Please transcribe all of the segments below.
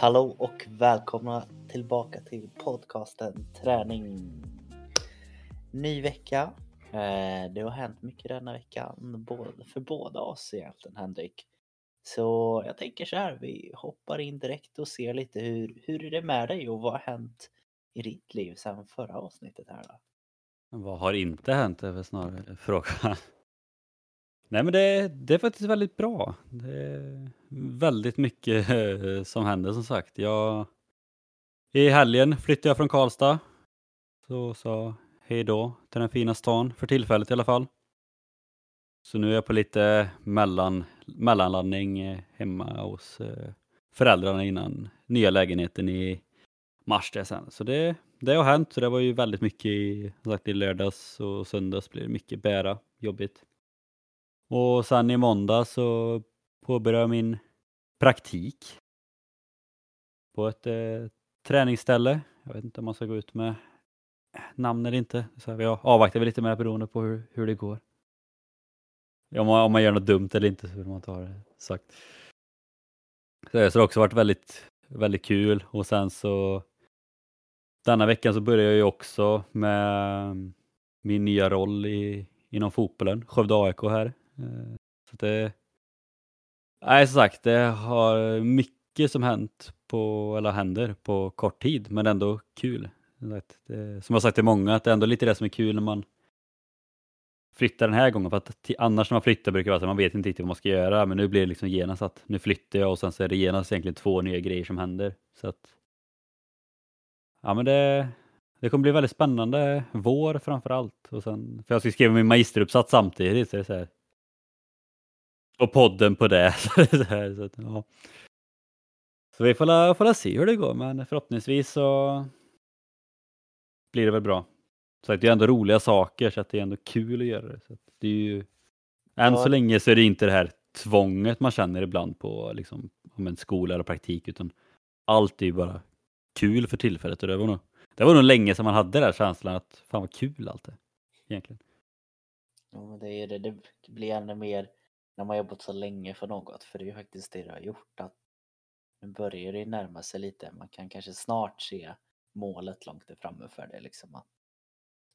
Hallå och välkomna tillbaka till podcasten Träning. Ny vecka. Eh, det har hänt mycket denna veckan, för båda oss egentligen Henrik. Så jag tänker så här, vi hoppar in direkt och ser lite hur, hur är det med dig och vad har hänt i ditt liv sedan förra avsnittet här då? Vad har inte hänt är väl snarare frågan. Nej men det, det är faktiskt väldigt bra. Det är väldigt mycket eh, som händer som sagt. Jag, I helgen flyttade jag från Karlstad. Så sa hej då till den fina stan, för tillfället i alla fall. Så nu är jag på lite mellan, mellanlandning eh, hemma hos eh, föräldrarna innan nya lägenheten i mars där sen. Så det, det har hänt, så det var ju väldigt mycket i, sagt, i lördags och söndags blir det mycket bära, jobbigt. Och sen i måndag så påbörjade jag min praktik på ett eh, träningsställe. Jag vet inte om man ska gå ut med namn eller inte. Så jag avvaktar väl lite mer beroende på hur, hur det går. Om man, om man gör något dumt eller inte så vill man inte ha det sagt. Så det har också varit väldigt, väldigt kul och sen så denna veckan så börjar jag ju också med min nya roll i, inom fotbollen, Skövde AIK här. Eh, så det, nej som sagt, det har mycket som hänt på, eller händer på kort tid, men ändå kul. Det, som jag sagt till många, att det är ändå lite det som är kul när man flyttar den här gången. För att annars när man flyttar brukar det vara så att man vet inte riktigt vad man ska göra. Men nu blir det liksom genast att nu flyttar jag och sen så är det genast egentligen två nya grejer som händer. Så att Ja men det, det kommer bli väldigt spännande vår framför allt. Och sen, för jag ska skriva min magisteruppsats samtidigt. Så, det är så här. Och podden på det. så, här, att, ja. så vi får, får se hur det går men förhoppningsvis så blir det väl bra. Så att det är ändå roliga saker så att det är ändå kul att göra det. Så det är ju, än ja. så länge så är det inte det här tvånget man känner ibland på liksom, om en skola eller praktik utan allt är ju bara kul för tillfället och det var nog, det var nog länge sedan man hade den där känslan att fan vad kul allt är egentligen. Ja, det är det. Det blir ännu mer när man jobbat så länge för något för det är ju faktiskt det det har gjort att nu börjar det närma sig lite. Man kan kanske snart se målet långt där framme för det liksom. Att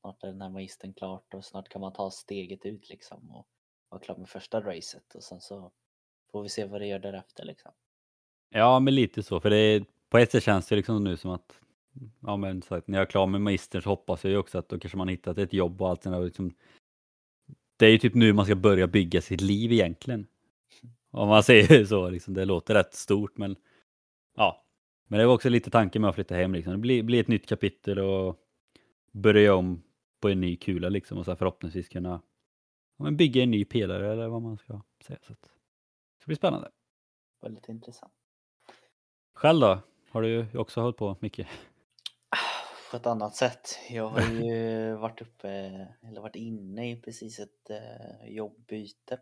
snart är den här magistern klart och snart kan man ta steget ut liksom och vara klar med första racet och sen så får vi se vad det gör därefter liksom. Ja, men lite så, för det är på ett sätt känns det liksom nu som att ja, men, så att när jag är klar med magistern så hoppas jag ju också att då kanske man hittat ett jobb och allt sånt liksom, det är ju typ nu man ska börja bygga sitt liv egentligen. Om man säger så, liksom, det låter rätt stort men ja. Men det var också lite tanken med att flytta hem liksom. Det blir, blir ett nytt kapitel och börja om på en ny kula liksom och så förhoppningsvis kunna ja, bygga en ny pelare eller vad man ska säga. Så det blir spännande. Väldigt intressant. Själv då? Har du också hållit på mycket? På ett annat sätt. Jag har ju varit uppe, eller varit inne i precis ett eh, jobbbyte.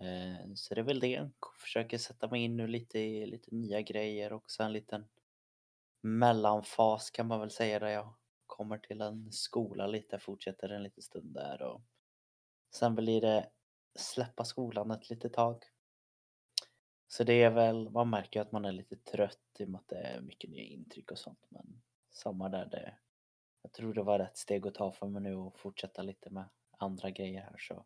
Eh, så det är väl det. Försöker sätta mig in nu lite i lite nya grejer också en liten mellanfas kan man väl säga där jag kommer till en skola lite, fortsätter en liten stund där och sen blir det släppa skolan ett litet tag så det är väl, man märker att man är lite trött i och med att det är mycket nya intryck och sånt. Men samma där, det, jag tror det var rätt steg att ta för mig nu och fortsätta lite med andra grejer här så.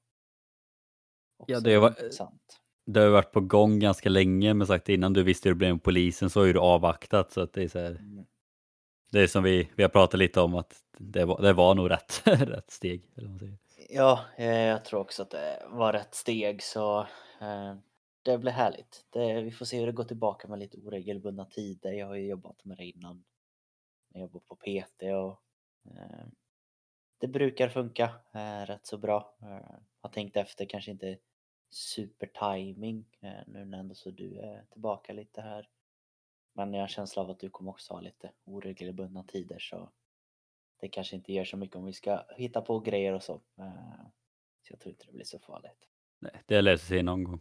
Ja, det var, intressant. det har varit på gång ganska länge, men sagt innan du visste hur det blev med polisen så har ju du avvaktat så att det är så här, mm. Det är som vi, vi har pratat lite om att det var, det var nog rätt, rätt steg. Eller vad säger. Ja, eh, jag tror också att det var rätt steg så eh, det blir härligt. Det, vi får se hur det går tillbaka med lite oregelbundna tider. Jag har ju jobbat med det innan. Jag jobbar på PT och eh, det brukar funka eh, rätt så bra. Eh, har tänkt efter, kanske inte supertiming eh, nu när ändå så du är tillbaka lite här. Men jag har en känsla av att du kommer också ha lite oregelbundna tider så det kanske inte gör så mycket om vi ska hitta på grejer och så. Så jag tror inte det blir så farligt. Nej, det löser sig någon gång.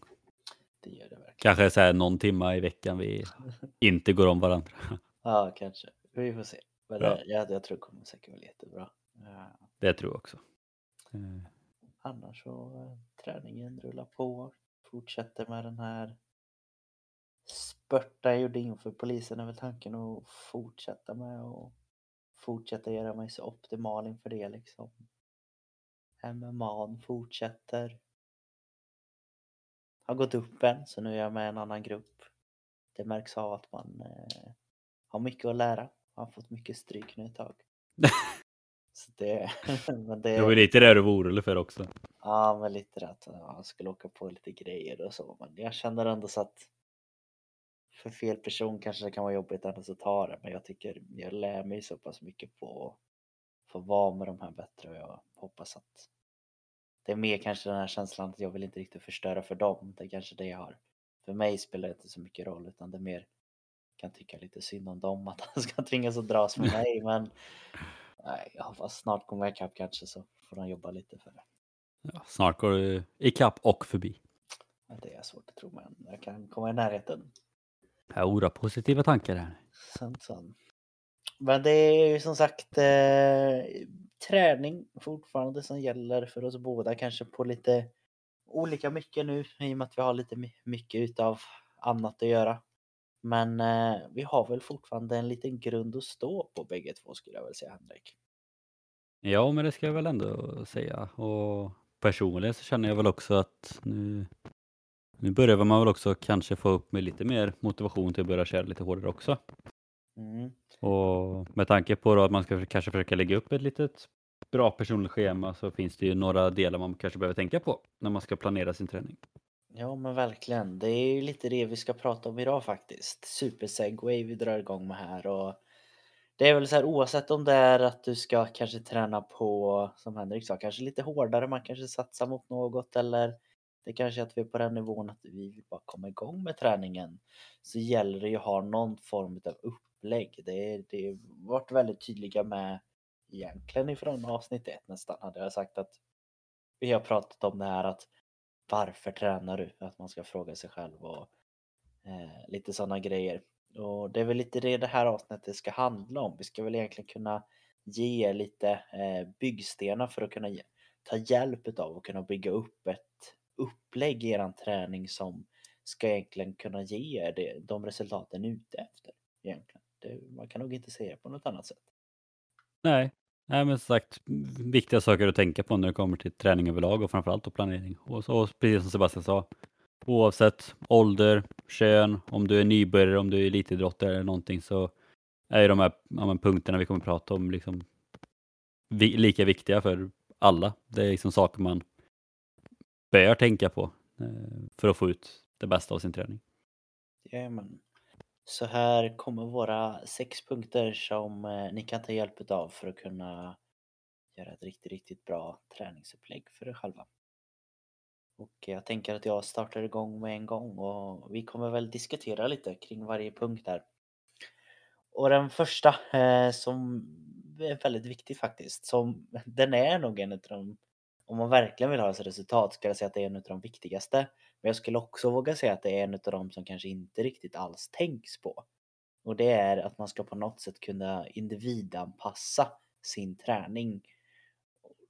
Det gör det verkligen. Kanske så här någon timma i veckan vi inte går om varandra. ja, kanske. Vi får se. Men det, jag, jag tror det kommer säkert bli jättebra. Det tror jag också. Mm. Annars så träningen rullar på. Fortsätter med den här spurta jag gjorde inför polisen är väl tanken att fortsätta med och fortsätta göra mig så optimal inför det liksom. MMA fortsätter. Har gått upp en så nu är jag med i en annan grupp. Det märks av att man eh, har mycket att lära. Har fått mycket stryk nu ett tag. så det, men det, Det var lite det du var orolig för också. Ja, men lite det att jag skulle åka på lite grejer och så. Men jag känner ändå så att för fel person kanske det kan vara jobbigt ändå att ta det. Men jag tycker jag lär mig så pass mycket på att få vara med de här bättre och jag hoppas att det är mer kanske den här känslan att jag vill inte riktigt förstöra för dem. Det är kanske det jag har. För mig spelar det inte så mycket roll utan det är mer kan tycka lite synd om dem att han ska tvingas att dras med mig. Men nej, jag hoppas snart kommer jag ikapp kanske så får de jobba lite för det. Ja, snart går du ikapp och förbi. Det är svårt att tro men jag kan komma i närheten. Ja, positiva tankar här. Sant, sant. Men det är ju som sagt eh, träning fortfarande som gäller för oss båda kanske på lite olika mycket nu i och med att vi har lite mycket utav annat att göra. Men eh, vi har väl fortfarande en liten grund att stå på bägge två skulle jag väl säga Henrik. Ja, men det ska jag väl ändå säga. Och personligen så känner jag väl också att nu, nu börjar man väl också kanske få upp med lite mer motivation till att börja köra lite hårdare också. Mm. Och med tanke på att man ska kanske försöka lägga upp ett litet bra personligt schema så finns det ju några delar man kanske behöver tänka på när man ska planera sin träning. Ja men verkligen. Det är ju lite det vi ska prata om idag faktiskt. Supersegway vi drar igång med här och det är väl så här oavsett om det är att du ska kanske träna på, som Henrik sa, kanske lite hårdare, man kanske satsar mot något eller det kanske är att vi är på den nivån att vi vill bara komma igång med träningen. Så gäller det ju att ha någon form av upplägg. Det är, det är varit väldigt tydliga med egentligen ifrån avsnitt ett nästan hade jag sagt att vi har pratat om det här att varför tränar du? Att man ska fråga sig själv och eh, lite sådana grejer. Och det är väl lite det det här avsnittet ska handla om. Vi ska väl egentligen kunna ge er lite eh, byggstenar för att kunna ge, ta hjälp av och kunna bygga upp ett upplägg i eran träning som ska egentligen kunna ge er det, de resultaten ni är ute efter. Egentligen. Det, man kan nog inte säga det på något annat sätt. Nej, Nej men som sagt, viktiga saker att tänka på när det kommer till träning överlag och framförallt då planering. Och så precis som Sebastian sa, oavsett ålder, kön, om du är nybörjare, om du är elitidrottare eller någonting så är ju de här ja, punkterna vi kommer att prata om liksom vi, lika viktiga för alla. Det är liksom saker man bör tänka på eh, för att få ut det bästa av sin träning. Jajamän. Så här kommer våra sex punkter som eh, ni kan ta hjälp av för att kunna göra ett riktigt, riktigt bra träningsupplägg för er själva. Och jag tänker att jag startar igång med en gång och vi kommer väl diskutera lite kring varje punkt här. Och den första eh, som är väldigt viktig faktiskt, som den är nog en av de, om man verkligen vill ha ett resultat, ska jag säga att det är en av de viktigaste. Men jag skulle också våga säga att det är en av de som kanske inte riktigt alls tänks på. Och det är att man ska på något sätt kunna individanpassa sin träning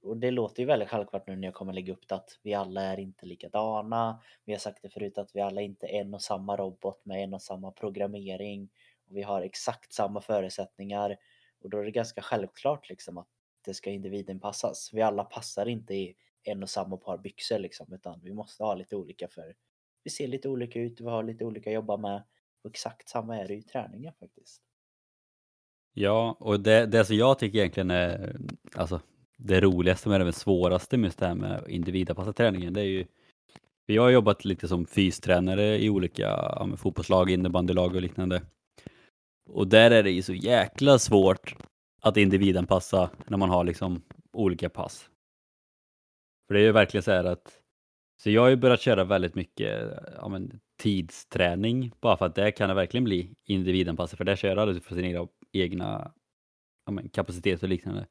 och det låter ju väldigt självklart nu när jag kommer lägga upp det att vi alla är inte likadana. Vi har sagt det förut att vi alla inte är en och samma robot med en och samma programmering. Och vi har exakt samma förutsättningar. Och då är det ganska självklart liksom att det ska individanpassas. Vi alla passar inte i en och samma par byxor liksom, utan vi måste ha lite olika för vi ser lite olika ut, vi har lite olika att jobba med. Och exakt samma är det i träningen faktiskt. Ja, och det, det som jag tycker egentligen är, alltså det roligaste men även svåraste med det här med individanpassad träningen, det är ju vi har jobbat lite som fystränare i olika ja, fotbollslag, innebandylag och liknande. Och där är det ju så jäkla svårt att individanpassa när man har liksom olika pass. För det är ju verkligen så här att så jag har ju börjat köra väldigt mycket ja, men, tidsträning bara för att det kan det verkligen bli individanpassat för där kör alla för sina egna ja, men, kapacitet och liknande.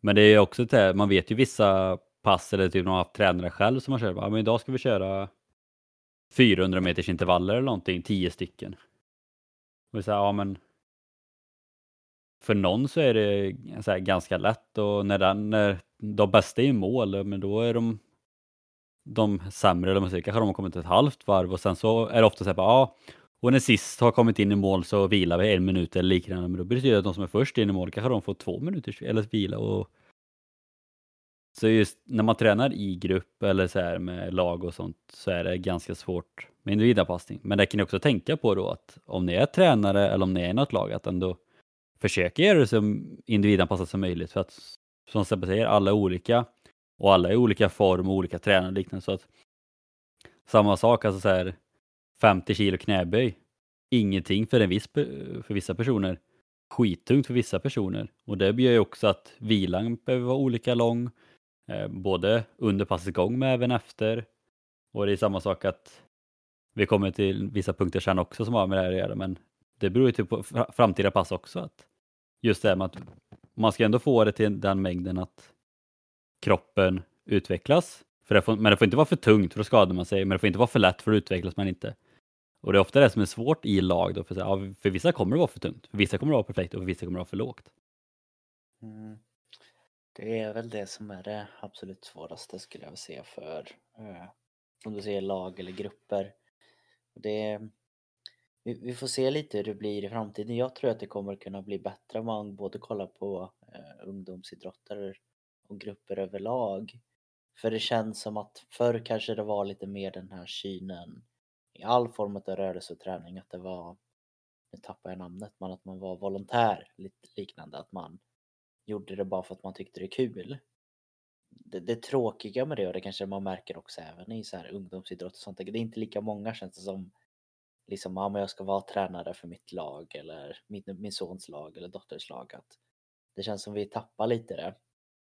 Men det är också det man vet ju vissa pass eller typ man har haft tränare själv som har kört, ja men idag ska vi köra 400 meters intervaller eller någonting, 10 stycken. Och så här, ja men för någon så är det så här, ganska lätt och när, den, när de bästa är i mål, men då är de de sämre, eller man säger, kanske de har kommit ett halvt varv och sen så är det ofta så här, ja, Och när sist har kommit in i mål så vilar vi en minut eller liknande. Men då betyder det att de som är först in i mål kanske de får två minuters eller vila. Och... Så just när man tränar i grupp eller så här med lag och sånt så är det ganska svårt med individanpassning. Men det kan ni också tänka på då att om ni är tränare eller om ni är i något lag att ändå försöka göra det så individanpassat som möjligt. För att som Sebbe säger, alla är olika och alla är i olika form och olika tränare och liknande. Så att samma sak, alltså så här 50 kilo knäböj, ingenting för, en viss, för vissa personer. Skittungt för vissa personer och det gör ju också att vilan behöver vara olika lång, eh, både under passets gång men även efter. Och det är samma sak att vi kommer till vissa punkter sen också som har med det här att göra, men det beror ju typ på framtida pass också. Att just det här med att man ska ändå få det till den mängden att kroppen utvecklas. För det får, men det får inte vara för tungt för då skadar man sig, men det får inte vara för lätt för då utvecklas man inte. Och det är ofta det som är svårt i lag då, för, ja, för vissa kommer det vara för tungt, för vissa kommer det vara perfekt och för vissa kommer det vara för lågt. Mm. Det är väl det som är det absolut svåraste skulle jag säga för, eh, om du säger lag eller grupper. Det, vi, vi, får se lite hur det blir i framtiden. Jag tror att det kommer kunna bli bättre om man både kollar på eh, ungdomsidrottare och grupper överlag. För det känns som att förr kanske det var lite mer den här synen i all form av rörelse och träning att det var, nu tappar jag namnet, men att man var volontär, lite liknande, att man gjorde det bara för att man tyckte det är kul. Det, det tråkiga med det, och det kanske man märker också även i så här ungdomsidrott och sånt, det är inte lika många känns det som liksom, ja men jag ska vara tränare för mitt lag eller min, min sons lag eller dotters lag. Att det känns som vi tappar lite det.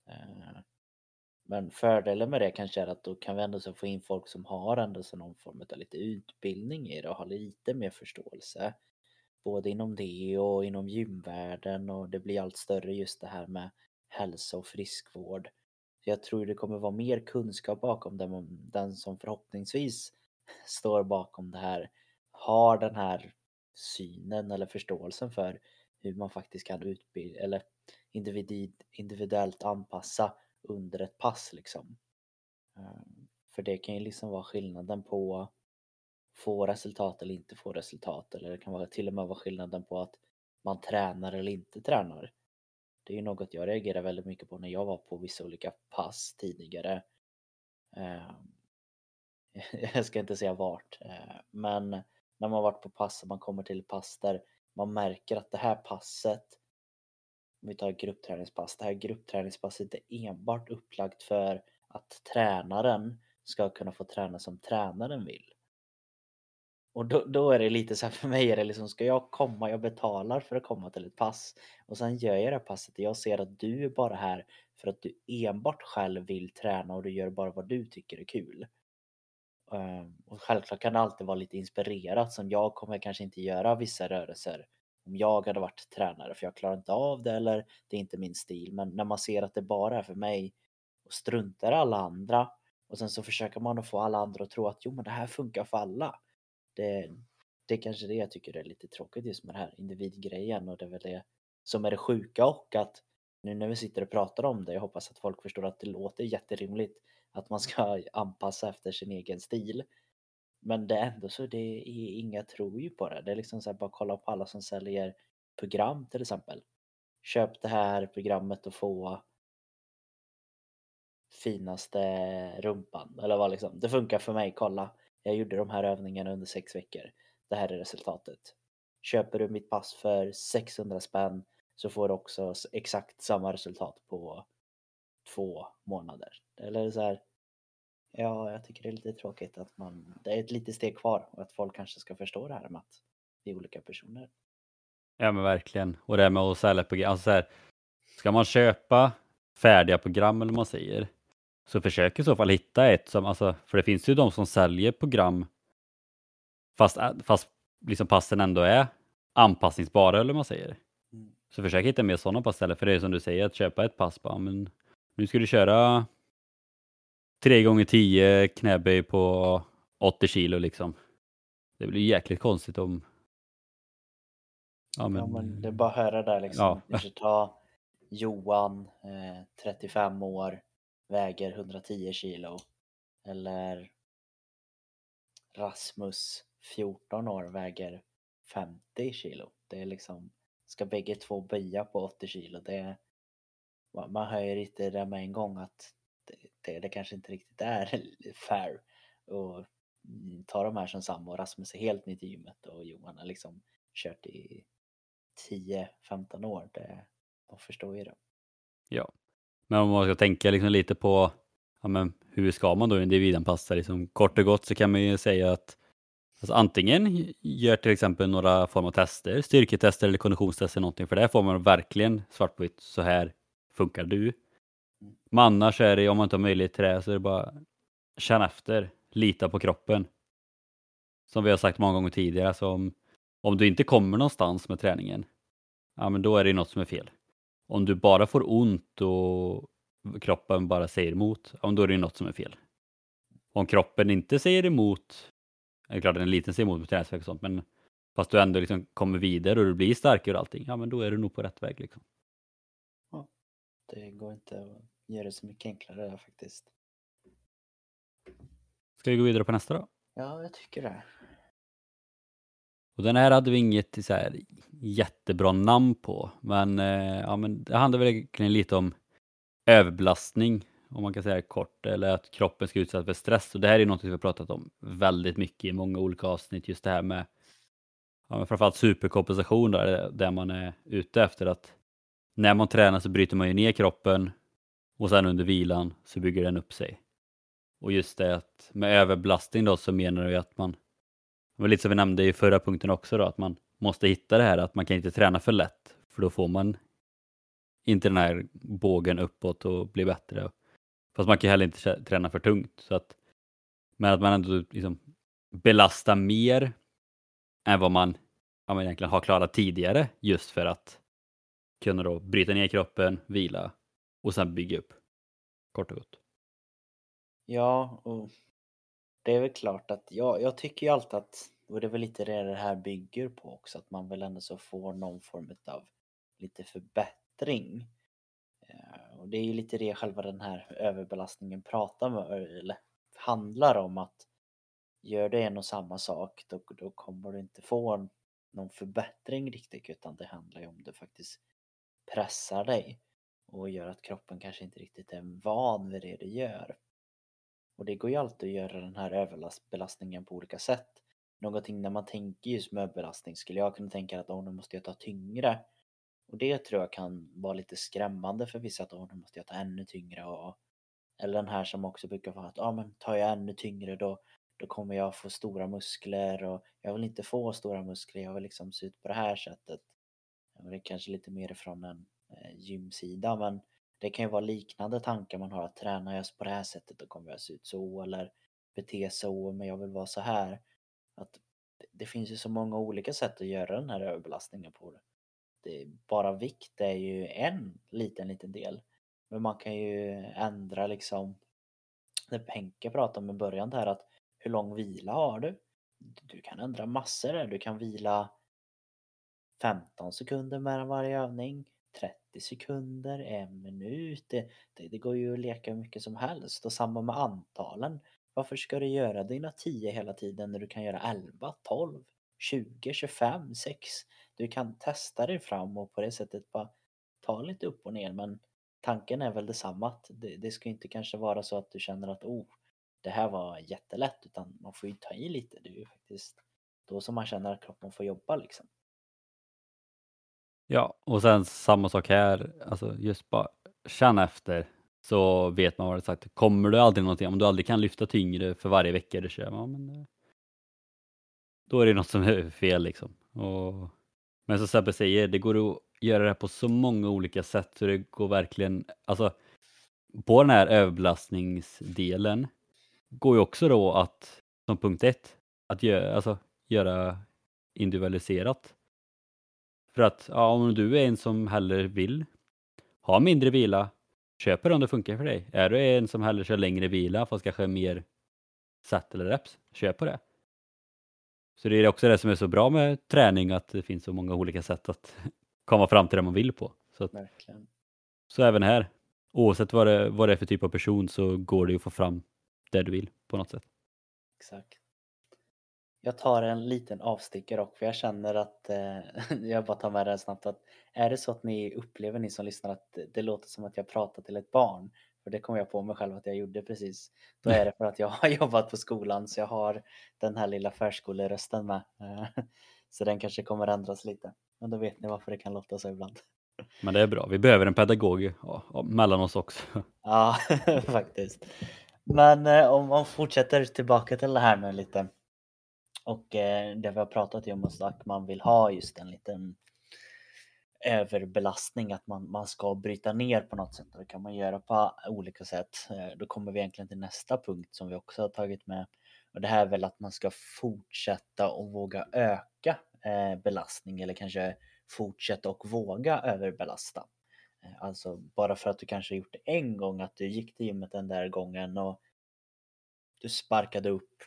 Eh, men fördelen med det kanske är att då kan vi ändå få in folk som har ändå så någon form av lite utbildning i det och har lite mer förståelse. Både inom det och inom gymvärlden och det blir allt större just det här med hälsa och friskvård. Så jag tror det kommer vara mer kunskap bakom den, den som förhoppningsvis står bakom det här har den här synen eller förståelsen för hur man faktiskt kan utbilda eller individuellt anpassa under ett pass liksom. Eh, för det kan ju liksom vara skillnaden på få resultat eller inte få resultat eller det kan vara till och med vara skillnaden på att man tränar eller inte tränar. Det är ju något jag reagerar väldigt mycket på när jag var på vissa olika pass tidigare. Eh, jag ska inte säga vart, eh, men när man varit på pass och man kommer till pass där man märker att det här passet om vi tar gruppträningspass, det här gruppträningspasset är enbart upplagt för att tränaren ska kunna få träna som tränaren vill. Och då, då är det lite så här för mig är det liksom, ska jag komma, jag betalar för att komma till ett pass och sen gör jag det här passet och jag ser att du är bara här för att du enbart själv vill träna och du gör bara vad du tycker är kul. Ehm, och självklart kan det alltid vara lite inspirerat som jag kommer kanske inte göra vissa rörelser om jag hade varit tränare för jag klarar inte av det eller det är inte min stil. Men när man ser att det bara är för mig och struntar alla andra och sen så försöker man att få alla andra att tro att jo men det här funkar för alla. Det, det är kanske det jag tycker är lite tråkigt just med den här individgrejen och det är väl det som är det sjuka och att nu när vi sitter och pratar om det, jag hoppas att folk förstår att det låter jätterimligt att man ska anpassa efter sin egen stil. Men det är ändå så, det är inga tror ju på det. Det är liksom så här, bara kolla på alla som säljer program till exempel. Köp det här programmet och få finaste rumpan eller vad liksom. Det funkar för mig, kolla. Jag gjorde de här övningarna under sex veckor. Det här är resultatet. Köper du mitt pass för 600 spänn så får du också exakt samma resultat på två månader. Eller så här, Ja, jag tycker det är lite tråkigt att man, det är ett litet steg kvar och att folk kanske ska förstå det här med att vi är olika personer. Ja men verkligen. Och det här med att sälja program, alltså så här, ska man köpa färdiga program eller vad man säger, så försök i så fall hitta ett som, alltså, för det finns ju de som säljer program fast, fast liksom passen ändå är anpassningsbara eller vad man säger. Mm. Så försök hitta mer sådana pass istället, för det är som du säger, att köpa ett pass bara, men nu ska du köra 3 gånger 10 knäböj på 80 kilo liksom. Det blir jäkligt konstigt om... Ja men, ja, men det är bara att höra där liksom. Ja. Kanske ta Johan, eh, 35 år, väger 110 kilo. Eller Rasmus, 14 år, väger 50 kilo. Det är liksom, ska bägge två böja på 80 kilo, det är, man hör ju lite där med en gång att det, det, det kanske inte riktigt är fair att ta de här som samma och Rasmus är helt ny till gymmet och Johan har liksom kört i 10-15 år. Det, man förstår ju det. Ja, men om man ska tänka liksom lite på ja, men hur ska man då individanpassa? Liksom, kort och gott så kan man ju säga att alltså, antingen gör till exempel några form av tester, styrketester eller konditionstester någonting, för där får man verkligen svart på vitt, så här funkar du. Men annars är det, om man inte har möjlighet till det, så är det bara känna efter, lita på kroppen. Som vi har sagt många gånger tidigare, alltså om, om du inte kommer någonstans med träningen, ja men då är det något som är fel. Om du bara får ont och kroppen bara säger emot, ja, då är det något som är fel. Om kroppen inte säger emot, är det klart den en liten säger emot med träningsvärk och sånt, men fast du ändå liksom kommer vidare och du blir starkare och allting, ja men då är du nog på rätt väg. Liksom. Det går inte att göra det så mycket enklare där faktiskt. Ska vi gå vidare på nästa då? Ja, jag tycker det. Och den här hade vi inget så här, jättebra namn på, men, eh, ja, men det handlar verkligen lite om överbelastning, om man kan säga det kort, eller att kroppen ska utsättas för stress. Och det här är något vi har pratat om väldigt mycket i många olika avsnitt, just det här med ja, framförallt superkompensation där, där man är ute efter att när man tränar så bryter man ju ner kroppen och sen under vilan så bygger den upp sig. Och just det att med överbelastning då så menar vi att man, det var lite som vi nämnde i förra punkten också då, att man måste hitta det här att man kan inte träna för lätt för då får man inte den här bågen uppåt och blir bättre. Fast man kan heller inte träna för tungt. Så att, men att man ändå liksom belastar mer än vad man, ja, man egentligen har klarat tidigare just för att kunna då bryta ner kroppen, vila och sen bygga upp. Kort och gott. Ja, och det är väl klart att jag, jag tycker ju alltid att, och det är väl lite det det här bygger på också, att man väl ändå så får någon form av lite förbättring eh, och det är ju lite det själva den här överbelastningen pratar med, eller handlar om att gör du en och samma sak då, då kommer du inte få någon förbättring riktigt utan det handlar ju om du faktiskt pressar dig och gör att kroppen kanske inte riktigt är van vid det du gör. Och det går ju alltid att göra den här överbelastningen på olika sätt. Någonting när man tänker just med överbelastning skulle jag kunna tänka att oh, nu måste jag ta tyngre. Och det tror jag kan vara lite skrämmande för vissa att nu måste jag ta ännu tyngre och eller den här som också brukar vara att ja men tar jag ännu tyngre då, då kommer jag få stora muskler och jag vill inte få stora muskler, jag vill liksom se ut på det här sättet. Det är kanske lite mer från en eh, gymsida men det kan ju vara liknande tankar man har att tränar jag på det här sättet då kommer jag se ut så eller bete så men jag vill vara så här. Att det finns ju så många olika sätt att göra den här överbelastningen på det bara vikt är ju en liten, liten del. Men man kan ju ändra liksom det Henke pratade om i början där att hur lång vila har du? Du kan ändra massor där. Du kan vila 15 sekunder mellan varje övning, 30 sekunder, en minut. Det, det, det, går ju att leka hur mycket som helst och samma med antalen. Varför ska du göra dina 10 hela tiden när du kan göra 11, 12, 20, 25, 6? du kan testa dig fram och på det sättet bara ta lite upp och ner men tanken är väl detsamma att det, det ska inte kanske vara så att du känner att oh, det här var jättelätt utan man får ju ta i lite. Det är ju faktiskt då som man känner att kroppen får jobba liksom. Ja, och sen samma sak här, alltså just bara känna efter så vet man vad det är sagt. Kommer du aldrig någonting, om du aldrig kan lyfta tyngre för varje vecka du kör, ja, men eh, då är det något som är fel liksom. Och men som Sebbe säger, det går att göra det på så många olika sätt så det går verkligen, alltså på den här överbelastningsdelen går ju också då att, som punkt ett, att göra, alltså, göra individualiserat. För att ja, om du är en som hellre vill ha mindre vila, köp det om det funkar för dig. Är du en som hellre kör längre vila fast kanske mer set eller reps, köp på det. Så det är också det som är så bra med träning, att det finns så många olika sätt att komma fram till det man vill på. Så, att, så även här, oavsett vad det, vad det är för typ av person så går det att få fram det du vill på något sätt. Exakt. Jag tar en liten avstickare och för jag känner att, eh, jag bara tar med det här snabbt att är det så att ni upplever ni som lyssnar att det låter som att jag pratar till ett barn, för det kom jag på mig själv att jag gjorde precis, då är det för att jag har jobbat på skolan så jag har den här lilla förskolerösten med. Så den kanske kommer ändras lite. Men då vet ni varför det kan låta så ibland. Men det är bra, vi behöver en pedagog mellan oss också. Ja, faktiskt. Men eh, om man fortsätter tillbaka till det här nu lite. Och eh, det vi har pratat om att man vill ha just en liten överbelastning, att man, man ska bryta ner på något sätt. Och det kan man göra på olika sätt. Eh, då kommer vi egentligen till nästa punkt som vi också har tagit med. Och det här är väl att man ska fortsätta och våga öka eh, belastning eller kanske fortsätta och våga överbelasta. Eh, alltså bara för att du kanske gjort det en gång, att du gick till gymmet den där gången och du sparkade upp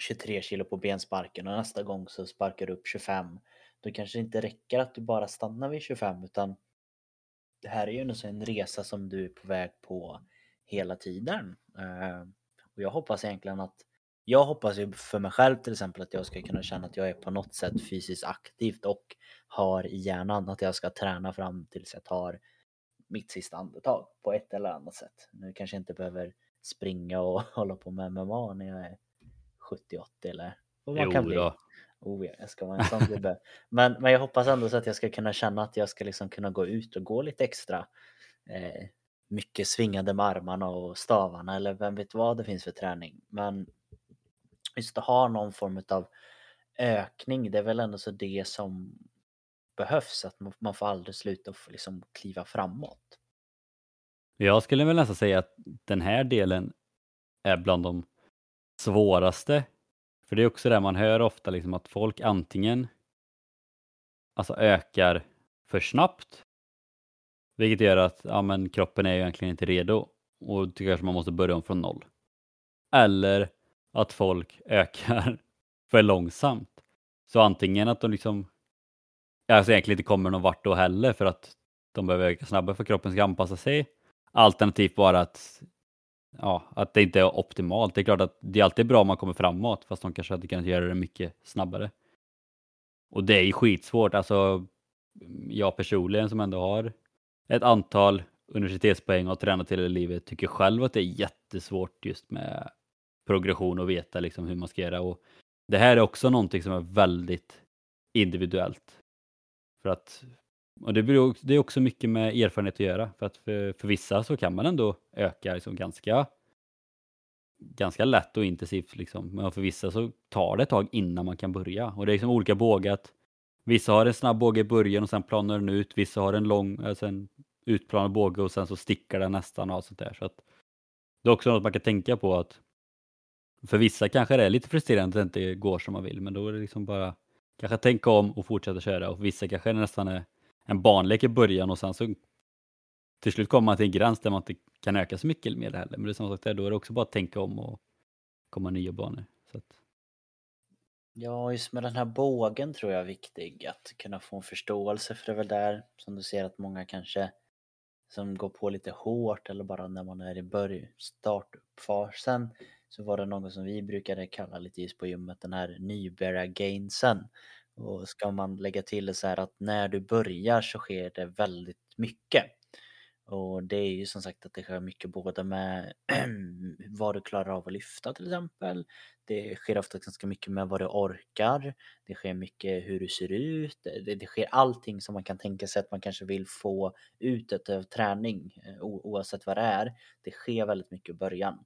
23 kilo på bensparken och nästa gång så sparkar du upp 25. Då kanske det inte räcker att du bara stannar vid 25 utan det här är ju en resa som du är på väg på hela tiden. Eh, och jag hoppas egentligen att jag hoppas ju för mig själv till exempel att jag ska kunna känna att jag är på något sätt fysiskt aktivt och har i hjärnan att jag ska träna fram tills jag tar mitt sista andetag på ett eller annat sätt. Nu kanske jag inte behöver springa och hålla på med MMA när jag är 70-80 eller vad man Jo kan bli. då. Oh ja, jag ska vara en sån gubbe. Men, men jag hoppas ändå så att jag ska kunna känna att jag ska liksom kunna gå ut och gå lite extra. Eh, mycket svingande med armarna och stavarna eller vem vet vad det finns för träning. Men just att ha någon form av ökning, det är väl ändå så det som behövs. Att man, man får aldrig sluta och liksom kliva framåt. Jag skulle väl nästan säga att den här delen är bland de svåraste. För det är också det man hör ofta, liksom att folk antingen alltså ökar för snabbt, vilket gör att ja, men kroppen är ju egentligen inte redo och då kanske man måste börja om från noll. Eller att folk ökar för långsamt. Så antingen att de liksom alltså egentligen inte kommer någon vart då heller för att de behöver öka snabbare för att kroppen ska anpassa sig. Alternativt bara att, ja, att det inte är optimalt. Det är klart att det är alltid bra om man kommer framåt fast de kanske hade kunnat göra det mycket snabbare. Och det är ju skitsvårt. Alltså, jag personligen som ändå har ett antal universitetspoäng och har tränat hela livet tycker själv att det är jättesvårt just med progression och veta liksom hur man ska göra. Och det här är också någonting som är väldigt individuellt. För att, och det, beror, det är också mycket med erfarenhet att göra. För att för, för vissa så kan man ändå öka liksom ganska, ganska lätt och intensivt. Liksom. Men för vissa så tar det ett tag innan man kan börja. Och det är liksom olika bågat. Vissa har en snabb båge i början och sen planar den ut. Vissa har en lång, eh, alltså en utplanad båge och sen så stickar den nästan och allt sånt där. Så att det är också något man kan tänka på att för vissa kanske det är lite frustrerande att det inte går som man vill, men då är det liksom bara kanske tänka om och fortsätta köra. Och för vissa kanske det nästan är en barnlek i början och sen så till slut kommer man till en gräns där man inte kan öka så mycket mer heller. Men det är som sagt, då är det också bara att tänka om och komma nya banor. Så att... Ja, just med den här bågen tror jag är viktig att kunna få en förståelse för det är väl där som du ser att många kanske som går på lite hårt eller bara när man är i början, startuppfasen så var det något som vi brukade kalla lite just på gymmet den här nybörjargainsen. Och ska man lägga till det så här att när du börjar så sker det väldigt mycket. Och det är ju som sagt att det sker mycket både med vad du klarar av att lyfta till exempel. Det sker ofta ganska mycket med vad du orkar. Det sker mycket hur du ser ut. Det, det sker allting som man kan tänka sig att man kanske vill få ut av träning eh, oavsett vad det är. Det sker väldigt mycket i början.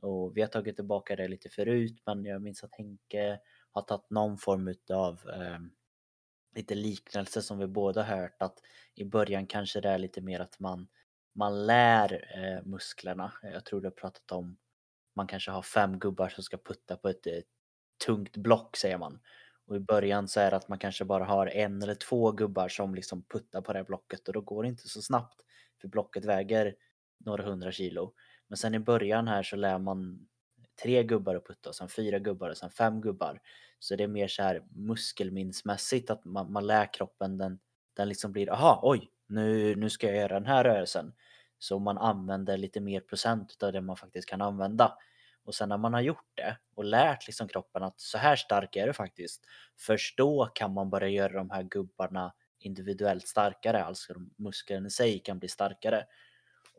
Och vi har tagit tillbaka det lite förut men jag minns att Henke har tagit någon form av eh, lite liknelse som vi båda hört att i början kanske det är lite mer att man, man lär eh, musklerna. Jag tror du har pratat om man kanske har fem gubbar som ska putta på ett eh, tungt block säger man. Och i början så är det att man kanske bara har en eller två gubbar som liksom puttar på det här blocket och då går det inte så snabbt för blocket väger några hundra kilo. Men sen i början här så lär man tre gubbar att putta och sen fyra gubbar och sen fem gubbar. Så det är mer så här muskelminnesmässigt att man, man lär kroppen den, den liksom blir aha oj nu, nu ska jag göra den här rörelsen. Så man använder lite mer procent av det man faktiskt kan använda. Och sen när man har gjort det och lärt liksom kroppen att så här stark är du faktiskt. Först då kan man börja göra de här gubbarna individuellt starkare, alltså musklerna i sig kan bli starkare.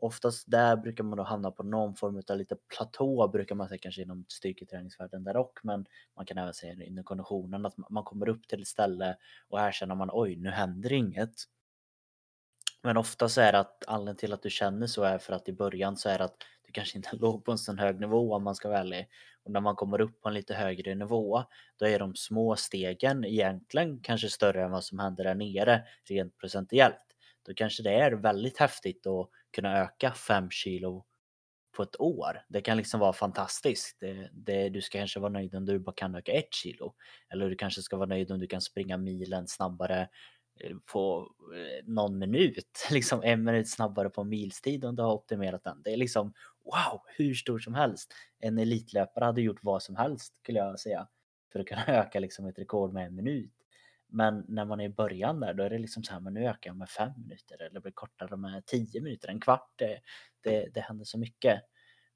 Oftast där brukar man då hamna på någon form av lite platå brukar man säga kanske inom styrketräningsvärlden där och men man kan även säga inom konditionen att man kommer upp till ett ställe och här känner man oj nu händer inget. Men ofta så är det att anledningen till att du känner så är för att i början så är det att du kanske inte låg på en sån hög nivå om man ska vara ärlig. Och när man kommer upp på en lite högre nivå, då är de små stegen egentligen kanske större än vad som händer där nere rent procentuellt. Då kanske det är väldigt häftigt att kunna öka 5 kilo på ett år. Det kan liksom vara fantastiskt. Det, det, du ska kanske vara nöjd om du bara kan öka ett kilo. Eller du kanske ska vara nöjd om du kan springa milen snabbare eh, på eh, någon minut, liksom en minut snabbare på milstid om du har optimerat den. Det är liksom wow, hur stor som helst. En elitlöpare hade gjort vad som helst skulle jag säga för att kunna öka liksom ett rekord med en minut. Men när man är i början där, då är det liksom så här, men nu ökar jag med fem minuter eller blir kortare med tio minuter, en kvart. Det, det, det händer så mycket.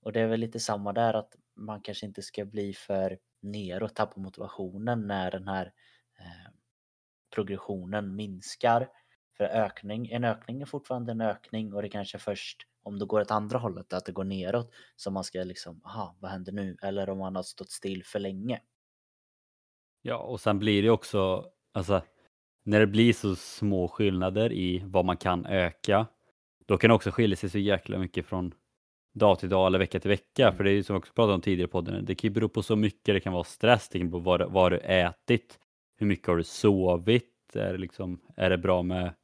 Och det är väl lite samma där att man kanske inte ska bli för ner och tappa motivationen när den här eh, progressionen minskar. För ökning, en ökning är fortfarande en ökning och det kanske först om det går åt andra hållet, att det går neråt, som man ska liksom, aha, vad händer nu? Eller om man har stått still för länge. Ja, och sen blir det också, alltså, när det blir så små skillnader i vad man kan öka, då kan det också skilja sig så jäkla mycket från dag till dag eller vecka till vecka. Mm. För det är ju som vi också pratade om tidigare på podden, det kan ju bero på så mycket. Det kan vara stress, det kan bero på vad, vad du ätit, hur mycket har du sovit? Är det, liksom, är det bra med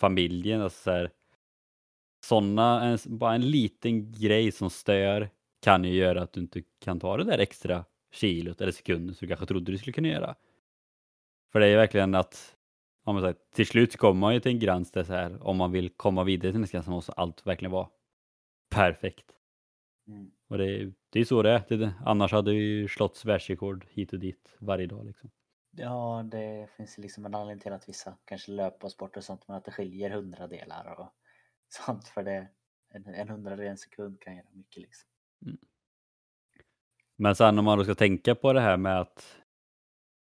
familjen? Alltså så här, såna, en, bara en liten grej som stör kan ju göra att du inte kan ta det där extra kilot eller sekunden som du kanske trodde du skulle kunna göra. För det är verkligen att om man säger, till slut kommer man ju till en gräns där så här, om man vill komma vidare till nästa gräns så måste allt verkligen vara perfekt. Mm. Och det, är, det är så det är. Det, annars hade vi slått världsrekord hit och dit varje dag. Liksom. Ja, det finns liksom en anledning till att vissa kanske löper och sport och sånt, men att det skiljer hundradelar och sånt. För det, en, en hundradel en sekund kan göra mycket liksom. Mm. Men sen om man då ska tänka på det här med att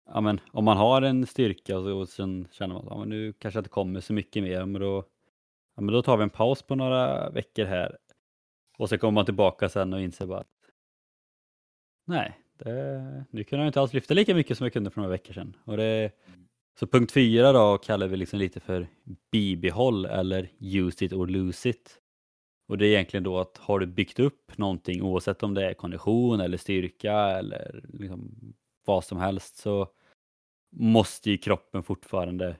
ja, men, om man har en styrka och, och sen känner man att ja, nu kanske det kommer så mycket mer, men då, ja, men då tar vi en paus på några veckor här och så kommer man tillbaka sen och inser bara att nej, det, nu kunde jag inte alls lyfta lika mycket som jag kunde för några veckor sedan. Och det, så punkt fyra då kallar vi liksom lite för bibehåll eller use it or lose it. Och det är egentligen då att har du byggt upp någonting oavsett om det är kondition eller styrka eller liksom vad som helst så måste ju kroppen fortfarande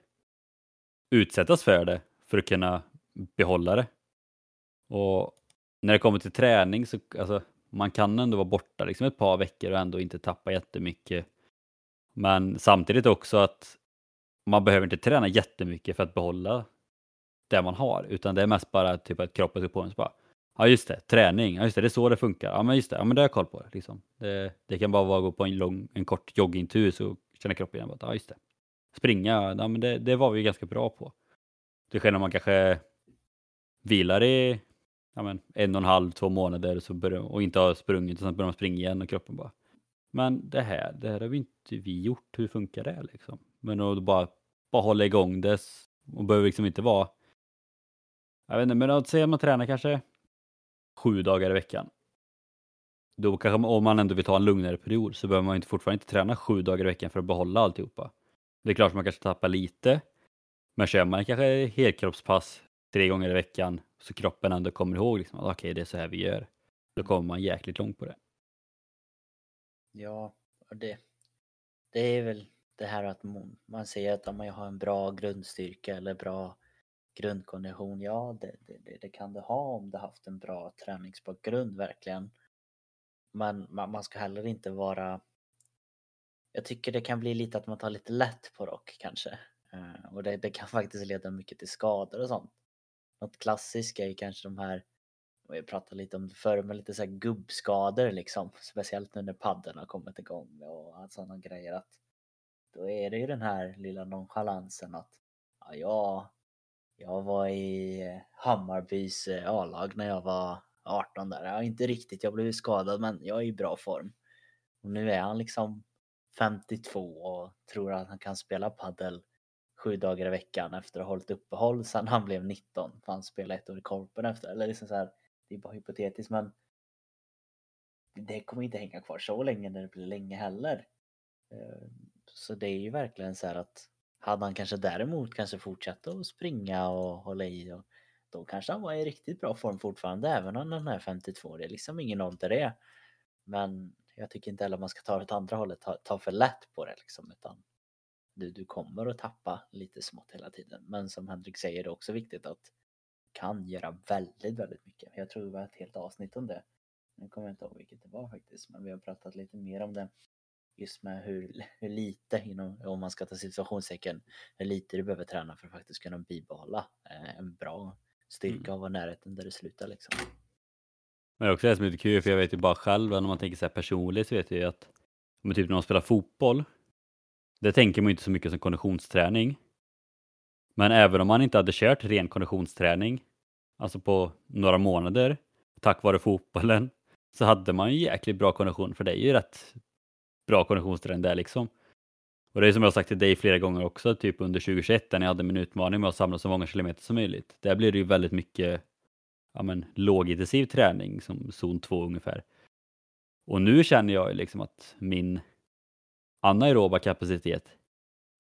utsättas för det för att kunna behålla det. Och när det kommer till träning så alltså, man kan ändå vara borta liksom ett par veckor och ändå inte tappa jättemycket. Men samtidigt också att man behöver inte träna jättemycket för att behålla det man har, utan det är mest bara typ att kroppen ska på en så bara Ja just det, träning, ja just det, det är så det funkar. Ja men just det, ja men det har jag koll på. Liksom. Det, det kan bara vara att gå på en, lång, en kort joggingtur så känner kroppen igen att ja just det. Springa, ja men det, det var vi ganska bra på. Det sker när man kanske vilar i ja, men, en och en halv, två månader så börjar, och inte har sprungit och sen börjar man springa igen och kroppen bara men det här, det här har vi inte vi gjort, hur funkar det liksom? Men att bara, bara hålla igång det och behöver liksom inte vara jag vet inte, men att säga att man tränar kanske sju dagar i veckan. Då kanske, om man ändå vill ta en lugnare period så behöver man inte, fortfarande inte träna sju dagar i veckan för att behålla alltihopa. Det är klart att man kanske tappar lite, men kör man kanske helkroppspass tre gånger i veckan så kroppen ändå kommer ihåg liksom, att okej, okay, det är så här vi gör. Då kommer man jäkligt långt på det. Ja, det, det är väl det här att man säger att om man har en bra grundstyrka eller bra grundkondition, ja det, det, det kan du ha om du haft en bra träningsbakgrund verkligen. Men man, man ska heller inte vara jag tycker det kan bli lite att man tar lite lätt på rock kanske. Eh, och det, det, kan faktiskt leda mycket till skador och sånt något klassiskt är ju kanske de här, vi pratade lite om det förr, men lite så här gubbskador liksom. Speciellt nu när padden har kommit igång och sådana grejer. att Då är det ju den här lilla nonchalansen att ja, jag, var i eh, Hammarbys eh, A-lag när jag var 18 där. Ja, inte riktigt, jag blev skadad men jag är i bra form. Och nu är han liksom 52 och tror att han kan spela paddel sju dagar i veckan efter att ha hållit uppehåll sedan han blev 19. För han spelade ett år i korpen efter. Eller liksom så här, det är bara hypotetiskt men det kommer inte hänga kvar så länge när det blir länge heller. Eh, så det är ju verkligen så här att hade han kanske däremot kanske fortsatt att springa och hålla i och då kanske han var i riktigt bra form fortfarande även om han är 52. Det är liksom ingen ålder det. Men jag tycker inte heller man ska ta det åt andra hållet, ta, ta för lätt på det liksom utan du, du kommer att tappa lite smått hela tiden. Men som Henrik säger det är också viktigt att kan göra väldigt, väldigt mycket. Jag tror det var ett helt avsnitt om det. Nu kommer jag inte ihåg vilket det var faktiskt, men vi har pratat lite mer om det. Just med hur, hur lite, inom, om man ska ta situationstecken, hur lite du behöver träna för att faktiskt kunna bibehålla eh, en bra styrka mm. och vara närheten där det slutar liksom. Men det är också det som är lite kul, för jag vet ju bara själv, när man tänker så här personligt så vet jag ju att men typ när man spelar fotboll, det tänker man ju inte så mycket som konditionsträning. Men även om man inte hade kört ren konditionsträning, alltså på några månader, tack vare fotbollen, så hade man ju jäkligt bra kondition, för det är ju rätt bra konditionsträning där liksom. Och det är som jag har sagt till dig flera gånger också, typ under 2021 när jag hade min utmaning med att samla så många kilometer som möjligt. Där blir det ju väldigt mycket ja, men, lågintensiv träning som zon 2 ungefär. Och nu känner jag liksom att min anaeroba kapacitet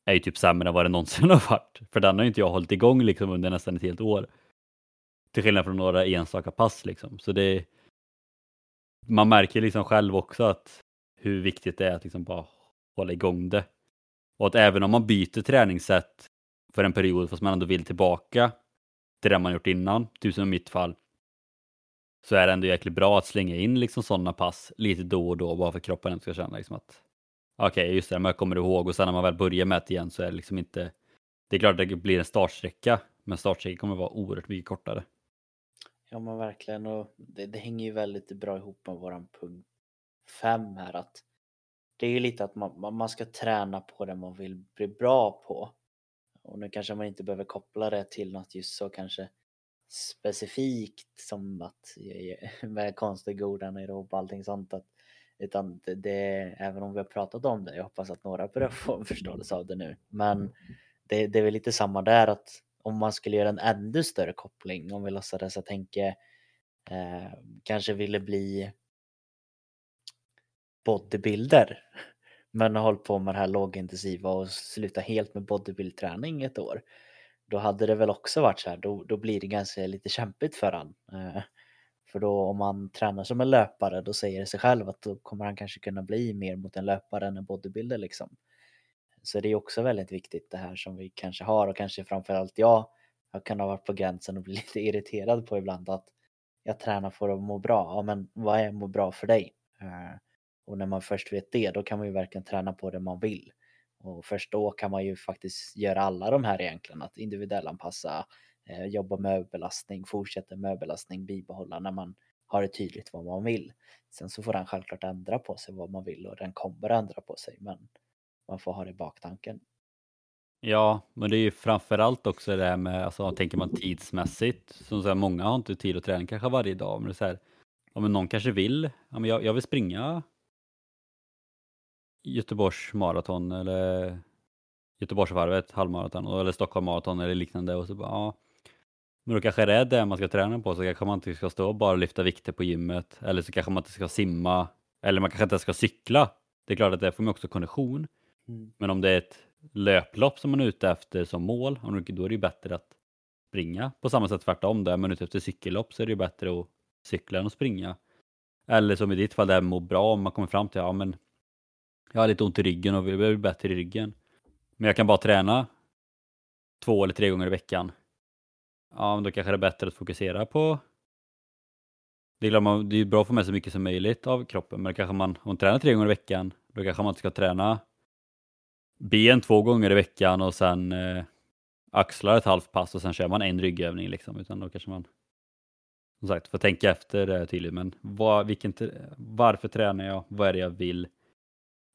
är ju typ sämre än vad det någonsin har varit. För den har ju inte jag hållit igång liksom under nästan ett helt år. Till skillnad från några enstaka pass liksom. Så det man märker liksom själv också att hur viktigt det är att liksom bara hålla igång det. Och att även om man byter träningssätt för en period fast man ändå vill tillbaka till det man gjort innan, typ som i mitt fall, så är det ändå jäkligt bra att slänga in liksom sådana pass lite då och då bara för att kroppen ska känna liksom att okej, okay, just det, man kommer ihåg och sen när man väl börjar med det igen så är det liksom inte det är klart att det blir en startsträcka, men startsträckan kommer vara oerhört mycket kortare. Ja men verkligen och det, det hänger ju väldigt bra ihop med våran punkt 5 här att det är ju lite att man, man ska träna på det man vill bli bra på. Och nu kanske man inte behöver koppla det till något just så kanske specifikt som att med konstig godan och allting sånt. Att, utan det, det, även om vi har pratat om det, jag hoppas att några börjar få en förståelse av det nu. Men det, det är väl lite samma där att om man skulle göra en ännu större koppling, om vi låtsades att Henke eh, kanske ville bli bodybuilder men har hållit på med det här lågintensiva och sluta helt med bodybuildträning ett år. Då hade det väl också varit så här, då, då blir det ganska lite kämpigt för han. Eh, för då om man tränar som en löpare då säger det sig själv att då kommer han kanske kunna bli mer mot en löpare än en bodybuilder liksom. Så det är också väldigt viktigt det här som vi kanske har och kanske framförallt jag, jag kan ha varit på gränsen och bli lite irriterad på ibland att jag tränar för att må bra. Ja, men vad är må bra för dig? Eh, och när man först vet det, då kan man ju verkligen träna på det man vill. Och först då kan man ju faktiskt göra alla de här egentligen, att individuellanpassa, eh, jobba med överbelastning, fortsätta med överbelastning, bibehålla när man har det tydligt vad man vill. Sen så får den självklart ändra på sig vad man vill och den kommer ändra på sig, men man får ha det i baktanken. Ja, men det är ju framförallt också det här med, alltså tänker man tidsmässigt, som så här, många har inte tid att träna kanske varje dag, men det är så här, ja, men någon kanske vill, ja, men jag, jag vill springa Göteborgs maraton eller Göteborgsvarvet, halvmaraton eller Stockholm maraton eller liknande och så bara, ja. Men då kanske det är det man ska träna på så kanske man inte ska stå och bara lyfta vikter på gymmet eller så kanske man inte ska simma eller man kanske inte ska cykla. Det är klart att det får man också kondition. Mm. Men om det är ett löplopp som man är ute efter som mål, då är det ju bättre att springa. På samma sätt tvärtom, där är man ute efter cykellopp så är det ju bättre att cykla än att springa. Eller som i ditt fall, där må bra om man kommer fram till, ja men jag har lite ont i ryggen och vill bli bättre i ryggen. Men jag kan bara träna två eller tre gånger i veckan. Ja, men då kanske det är bättre att fokusera på det är, klart man, det är bra att få med så mycket som möjligt av kroppen, men kanske man, om man tränar tre gånger i veckan, då kanske man inte ska träna ben två gånger i veckan och sen eh, axlar ett halvt pass och sen kör man en ryggövning liksom, utan då kanske man som sagt får tänka efter det tydligt, men var, vilken, varför tränar jag? Vad är det jag vill?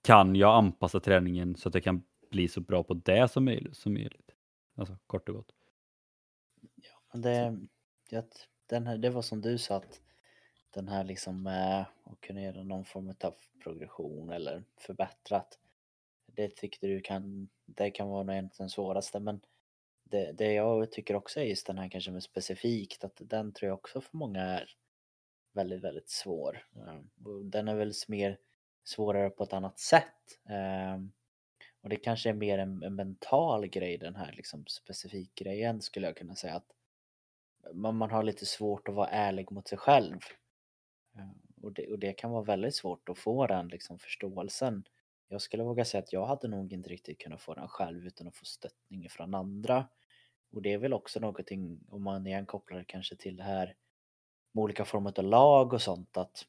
Kan jag anpassa träningen så att jag kan bli så bra på det som möjligt. Som möjligt. Alltså kort och gott. Ja, det, det, den här, det var som du sa att den här liksom med att kunna göra någon form av progression eller förbättrat. Det tyckte du kan, det kan vara nog den svåraste men det, det jag tycker också är just den här kanske med specifikt att den tror jag också för många är väldigt, väldigt svår. Den är väl mer svårare på ett annat sätt. Ehm, och det kanske är mer en, en mental grej den här liksom specifik grejen skulle jag kunna säga att man, man har lite svårt att vara ärlig mot sig själv. Ehm, och det, och det kan vara väldigt svårt att få den liksom förståelsen. Jag skulle våga säga att jag hade nog inte riktigt kunnat få den själv utan att få stöttning från andra. Och det är väl också någonting, om man igen kopplar det kanske till det här med olika former av lag och sånt, att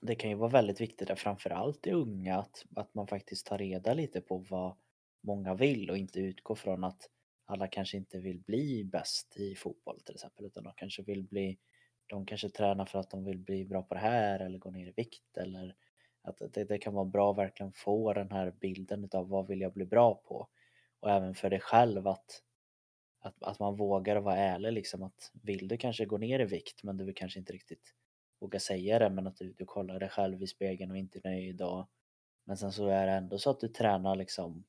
det kan ju vara väldigt viktigt, där, framförallt i unga, att, att man faktiskt tar reda lite på vad många vill och inte utgår från att alla kanske inte vill bli bäst i fotboll till exempel, utan de kanske vill bli de kanske tränar för att de vill bli bra på det här eller gå ner i vikt eller att det, det kan vara bra att verkligen få den här bilden av vad vill jag bli bra på? Och även för dig själv att att, att man vågar vara ärlig liksom att vill du kanske gå ner i vikt men du vill kanske inte riktigt våga säga det men att du, du kollar dig själv i spegeln och inte är nöjd och men sen så är det ändå så att du tränar liksom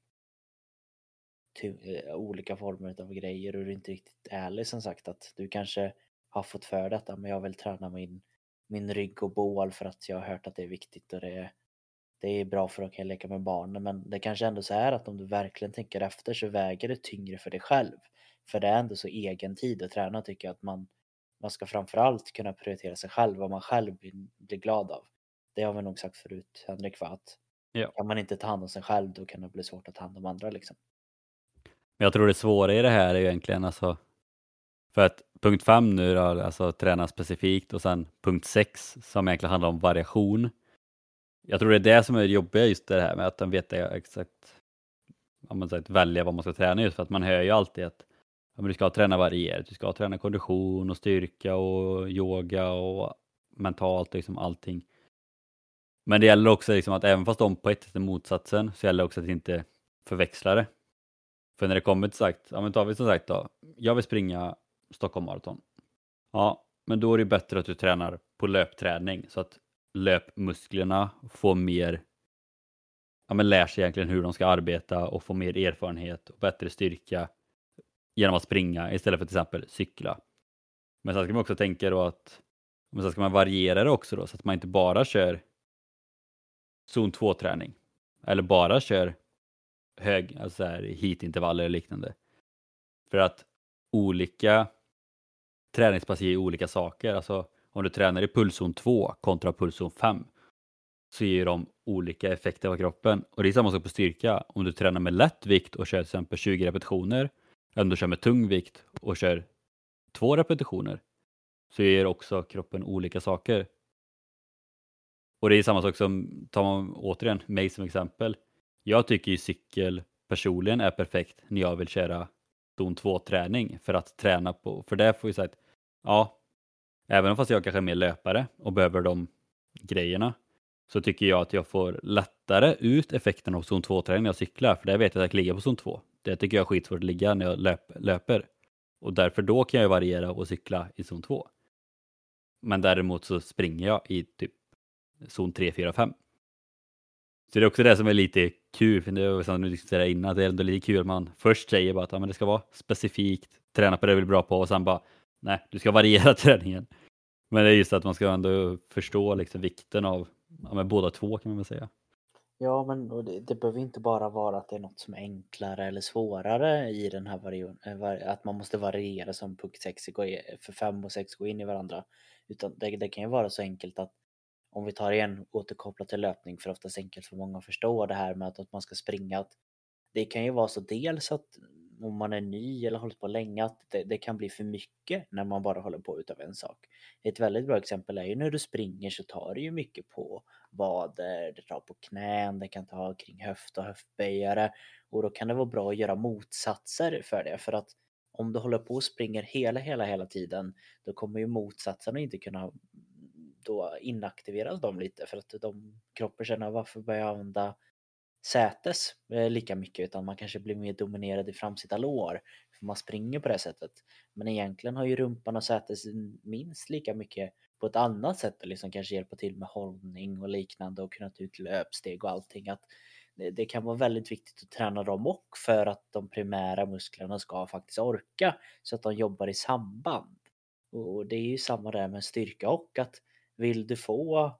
eh, olika former av grejer och du är inte riktigt ärlig som sagt att du kanske har fått för detta men jag vill träna min, min rygg och bål för att jag har hört att det är viktigt och det är, det är bra för att kunna leka med barnen men det kanske ändå så är att om du verkligen tänker efter så väger det tyngre för dig själv. För det är ändå så egen tid att träna tycker jag att man, man ska framförallt kunna prioritera sig själv, vad man själv blir, glad av. Det har vi nog sagt förut Henrik, för att ja. kan man inte ta hand om sig själv då kan det bli svårt att ta hand om andra liksom. Jag tror det svåra i det här är egentligen alltså för att punkt fem nu då, alltså träna specifikt och sen punkt sex som egentligen handlar om variation. Jag tror det är det som är det jobbiga just det här med att de vet exakt, om man säger, välja vad man ska träna just för att man hör ju alltid att ja, men du ska träna varierat, du ska träna kondition och styrka och yoga och mentalt, liksom allting. Men det gäller också liksom att även fast de på ett sätt är motsatsen så gäller det också att inte förväxla det. För när det kommer till sagt, ja men tar vi som sagt då, jag vill springa Stockholm Marathon. Ja, men då är det bättre att du tränar på löpträning så att löpmusklerna får mer, ja men lär sig egentligen hur de ska arbeta och får mer erfarenhet och bättre styrka genom att springa istället för till exempel cykla. Men sen ska man också tänka då att men sen ska man variera det också då så att man inte bara kör zon 2 träning eller bara kör hög, alltså här heatintervaller eller liknande. För att olika träningspass ger olika saker. Alltså om du tränar i pulszon 2 kontra pulszon 5 så ger de olika effekter på kroppen. Och det är samma sak på styrka. Om du tränar med lätt vikt och kör till exempel 20 repetitioner ändå kör med tung vikt och kör två repetitioner så ger också kroppen olika saker. Och det är samma sak som, tar man återigen mig som exempel. Jag tycker ju cykel personligen är perfekt när jag vill köra zon 2-träning för att träna på, för där får vi säga att ja, även fast jag kanske är mer löpare och behöver de grejerna så tycker jag att jag får lättare ut effekten av zon 2-träning när jag cyklar, för det vet jag att jag kan ligga på zon 2. Det tycker jag är skitsvårt att ligga när jag löp, löper. Och därför då kan jag variera och cykla i zon 2. Men däremot så springer jag i typ zon 3, 4, 5. Så det är också det som är lite kul, för det var som du diskuterade innan, det är ändå lite kul att man först säger bara att ja, men det ska vara specifikt, träna på det du är bra på och sen bara nej, du ska variera träningen. Men det är just att man ska ändå förstå liksom vikten av ja, men båda två kan man väl säga. Ja, men det, det behöver inte bara vara att det är något som är enklare eller svårare i den här variationen, eh, att man måste variera som puck 6 för 5 och 6 går in i varandra. Utan det, det kan ju vara så enkelt att om vi tar igen återkopplat till löpning för oftast enkelt för många att förstå det här med att, att man ska springa. Att det kan ju vara så dels att om man är ny eller hållit på länge att det, det, kan bli för mycket när man bara håller på utav en sak. Ett väldigt bra exempel är ju när du springer så tar det ju mycket på vader, det tar på knän, det kan ta kring höft och höftböjare och då kan det vara bra att göra motsatser för det för att om du håller på och springer hela, hela, hela tiden då kommer ju motsatserna inte kunna då inaktiveras de lite för att de kroppen känner varför börjar jag använda sätes eh, lika mycket utan man kanske blir mer dominerad i framsida lår för man springer på det sättet. Men egentligen har ju rumpan och sätes minst lika mycket på ett annat sätt och liksom kanske hjälpa till med hållning och liknande och kunna ta ut löpsteg och allting. Att det, kan vara väldigt viktigt att träna dem och för att de primära musklerna ska faktiskt orka så att de jobbar i samband. Och det är ju samma där med styrka och att vill du få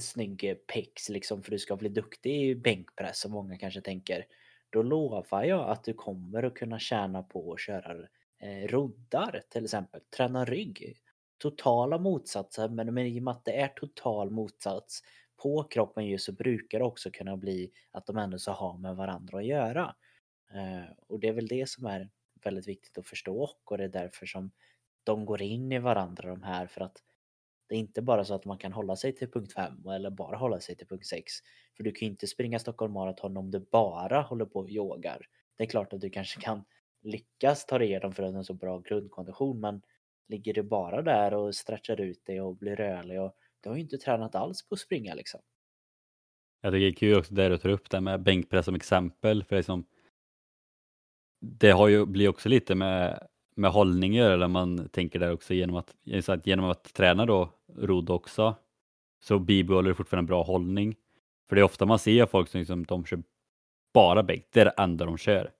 snygg eh, pex liksom för du ska bli duktig i bänkpress som många kanske tänker. Då lovar jag att du kommer att kunna tjäna på att köra eh, roddar till exempel, träna rygg. Totala motsatser men i och med att det är total motsats på kroppen just så brukar det också kunna bli att de ändå så har med varandra att göra. Eh, och det är väl det som är väldigt viktigt att förstå och det är därför som de går in i varandra de här för att det är inte bara så att man kan hålla sig till punkt 5 eller bara hålla sig till punkt 6. För du kan ju inte springa Stockholm Marathon om du bara håller på och yogar. Det är klart att du kanske kan lyckas ta dig igenom för att du har en så bra grundkondition men ligger du bara där och stretchar ut dig och blir rörlig och du har ju inte tränat alls på att springa liksom. Jag tycker det är kul också där du tar upp det med bänkpress som exempel för liksom det har ju, blir också lite med, med hållningar eller man tänker där också genom att, genom att träna då rodd också så bibehåller du fortfarande en bra hållning. För det är ofta man ser folk som liksom, de kör bara bänk, det är det enda de kör.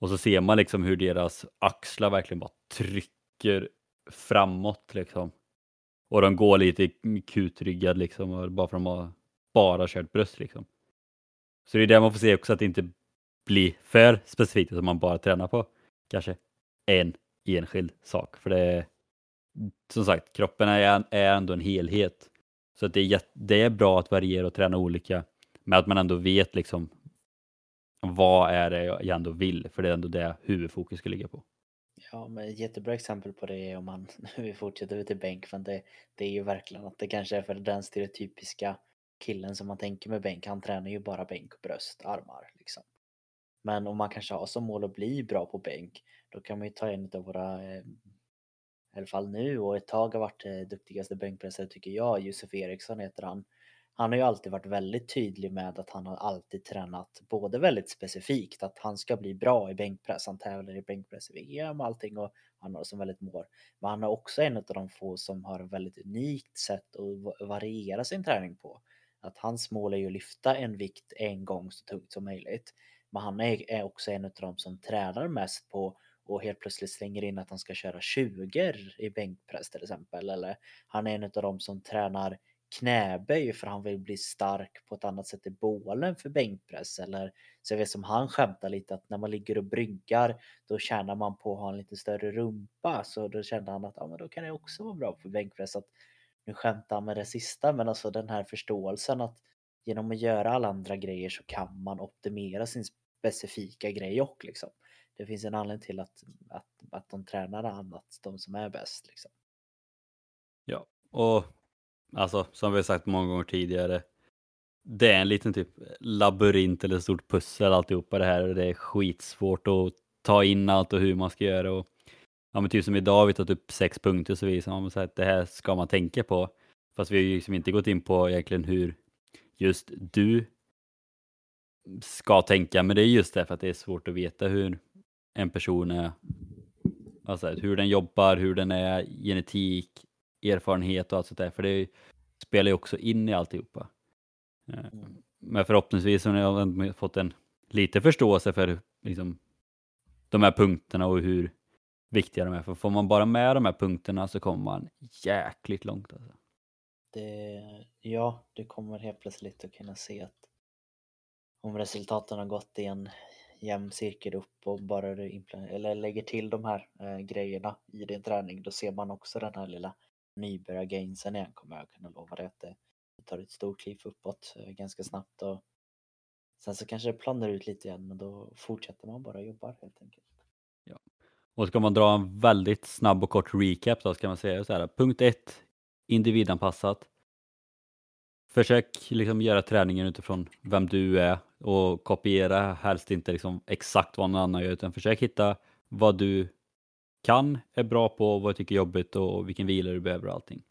Och så ser man liksom hur deras axlar verkligen bara trycker framåt liksom. Och de går lite kutryggad liksom, bara för att de har bara kört bröst liksom. Så det är det man får se också att det inte blir för specifikt som man bara tränar på kanske en enskild sak. För det är som sagt, kroppen är, är ändå en helhet. Så att det, är, det är bra att variera och träna olika, men att man ändå vet liksom vad är det jag ändå vill, för det är ändå det huvudfokus ska ligga på. Ja, men ett jättebra exempel på det är om man, vi fortsätter till typ bänk, men det, det är ju verkligen att det kanske är för den stereotypiska killen som man tänker med bänk, han tränar ju bara bänk bröst, armar liksom. Men om man kanske har som mål att bli bra på bänk, då kan man ju ta en av våra, eh, i alla fall nu och ett tag har varit eh, duktigaste bänkpressare tycker jag, Josef Eriksson heter han. Han har ju alltid varit väldigt tydlig med att han har alltid tränat både väldigt specifikt att han ska bli bra i bänkpress, han tävlar i bänkpress i VM och allting och han har som väldigt mål. Men han är också en av de få som har väldigt unikt sätt att variera sin träning på. Att hans mål är ju att lyfta en vikt en gång så tungt som möjligt. Men han är också en av de som tränar mest på och helt plötsligt slänger in att han ska köra 20 i bänkpress till exempel. Eller han är en av dem som tränar knäböj för han vill bli stark på ett annat sätt i bålen för bänkpress. Eller så jag vet som han skämtar lite att när man ligger och bryggar då tjänar man på att ha en lite större rumpa. Så då kände han att ja, men då kan det också vara bra för bänkpress. Att nu skämtar han med det sista men alltså den här förståelsen att genom att göra alla andra grejer så kan man optimera sin specifika grej och liksom. Det finns en anledning till att, att, att de tränar annat, de som är bäst liksom. Ja, och alltså som vi har sagt många gånger tidigare, det är en liten typ labyrint eller stort pussel alltihopa det här och det är skitsvårt att ta in allt och hur man ska göra och ja men typ som idag har vi tagit upp sex punkter så visar man att det här ska man tänka på. Fast vi har ju liksom inte gått in på egentligen hur just du ska tänka, men det är just därför att det är svårt att veta hur en person är, alltså hur den jobbar, hur den är, genetik, erfarenhet och allt sånt där, för det spelar ju också in i alltihopa. Eh, mm. Men förhoppningsvis har jag fått en lite förståelse för liksom, de här punkterna och hur viktiga de är. För får man bara med de här punkterna så kommer man jäkligt långt. Alltså. Det, ja, du kommer helt plötsligt att kunna se att om resultaten har gått i en jämn cirkel upp och bara du eller lägger till de här eh, grejerna i din träning då ser man också den här lilla nybörjargainsen igen kommer jag kunna lova dig att det, det tar ett stort kliv uppåt eh, ganska snabbt och sen så kanske det planar ut lite igen men då fortsätter man bara jobba helt enkelt. Ja. Och ska man dra en väldigt snabb och kort recap då ska man säga så här. Punkt 1 individanpassat. Försök liksom göra träningen utifrån vem du är och kopiera helst inte liksom exakt vad någon annan gör utan försök hitta vad du kan, är bra på, vad du tycker är jobbigt och vilken vila du behöver och allting.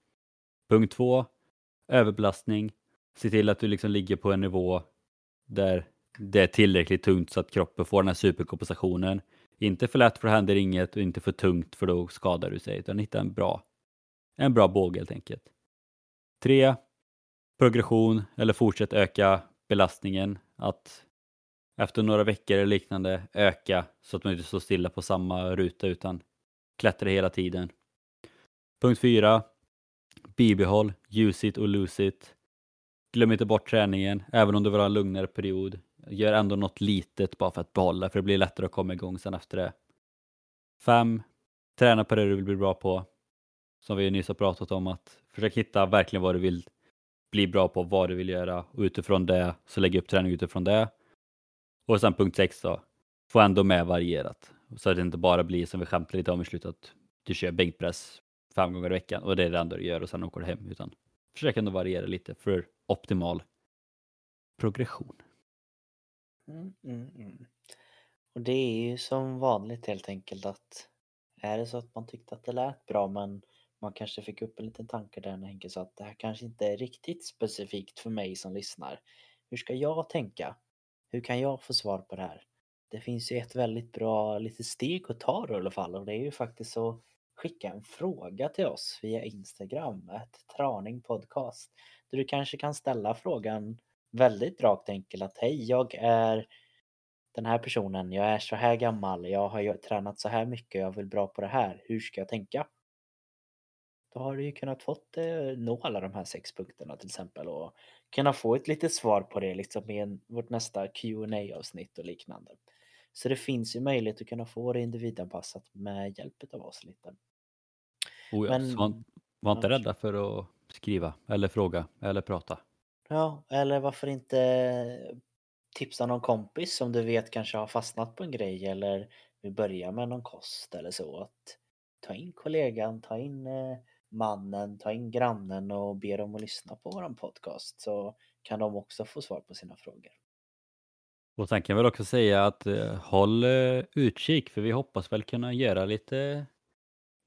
Punkt två, överbelastning. Se till att du liksom ligger på en nivå där det är tillräckligt tungt så att kroppen får den här superkompensationen. Inte för lätt för då händer inget och inte för tungt för då skadar du sig utan hitta en bra en bra båge helt enkelt. 3. Progression eller fortsätt öka belastningen. Att efter några veckor eller liknande öka så att man inte står stilla på samma ruta utan klättrar hela tiden. Punkt 4. Bibehåll, use it och lose it. Glöm inte bort träningen, även om du vill ha en lugnare period. Gör ändå något litet bara för att behålla, för det blir lättare att komma igång sen efter det. 5. Träna på det du vill bli bra på. Som vi nyss har pratat om, att försök hitta verkligen vad du vill bli bra på, vad du vill göra och utifrån det så lägg upp träning utifrån det. Och sen punkt 6 då, få ändå med varierat. Så att det inte bara blir som vi skämtade lite om i slutet, att du kör bänkpress fem gånger i veckan och det är det enda du gör och sen åker du hem. Utan försök ändå variera lite för optimal progression. Mm, mm, mm. Och det är ju som vanligt helt enkelt att är det så att man tyckte att det lät bra men man kanske fick upp en liten tanke där när Henke sa att det här kanske inte är riktigt specifikt för mig som lyssnar. Hur ska jag tänka? Hur kan jag få svar på det här? Det finns ju ett väldigt bra litet steg att ta då i alla fall och det är ju faktiskt att skicka en fråga till oss via Instagram, ett traning podcast. Där du kanske kan ställa frågan väldigt rakt enkelt att hej, jag är den här personen, jag är så här gammal, jag har tränat så här mycket, jag vill bra på det här, hur ska jag tänka? Då har du ju kunnat fått eh, nå alla de här sex punkterna till exempel och kunna få ett litet svar på det liksom i en, vårt nästa qa avsnitt och liknande. Så det finns ju möjlighet att kunna få det individanpassat med hjälp av oss lite. Oh ja, Men, var, var inte rädda för att skriva eller fråga eller prata. Ja, eller varför inte tipsa någon kompis som du vet kanske har fastnat på en grej eller vill börja med någon kost eller så. Att ta in kollegan, ta in eh, mannen, ta in grannen och be dem att lyssna på våran podcast så kan de också få svar på sina frågor. Och sen kan jag väl också säga att eh, håll eh, utkik för vi hoppas väl kunna göra lite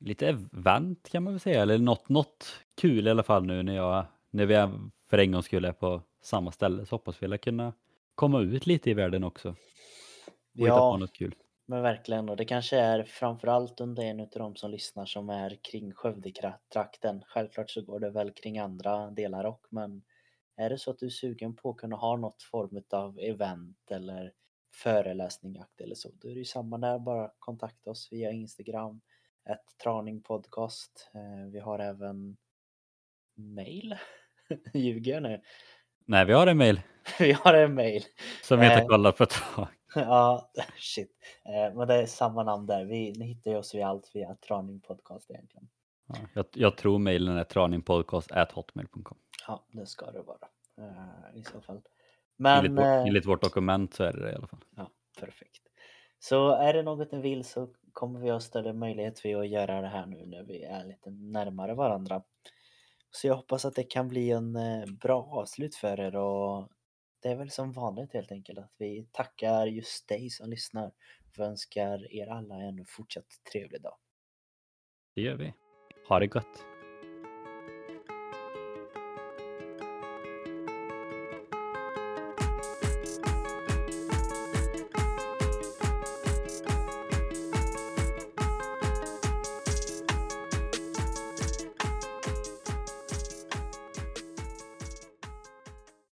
lite event kan man väl säga, eller något, något kul i alla fall nu när, jag, när vi är för en gångs skull är på samma ställe så hoppas vi kunna komma ut lite i världen också. Och ja, hitta på något kul. Men verkligen och det kanske är framförallt under en av de som lyssnar som är kring Skövdetrakten. Självklart så går det väl kring andra delar också men är det så att du är sugen på att kunna ha något form av event eller föreläsningakt eller så, då är det ju samma där, bara kontakta oss via Instagram ett Traning Podcast. Eh, vi har även mail. Ljuger jag nu? Nej, vi har en mail. vi har en mail. Som vi inte eh, kollat på ett tag. ja, shit. Eh, men det är samma namn där. Vi, ni hittar ju oss via allt via Traning Podcast egentligen. Ja, jag, jag tror mailen är traningpodcast.hotmail.com. Ja, det ska det vara i så fall. Men, enligt, enligt vårt dokument så är det det i alla fall. Ja, perfekt. Så är det något ni vill så kommer vi ha större möjlighet för att göra det här nu när vi är lite närmare varandra. Så jag hoppas att det kan bli en eh, bra avslut för er och det är väl som vanligt helt enkelt att vi tackar just dig som lyssnar och önskar er alla en fortsatt trevlig dag. Det gör vi. Ha det gott!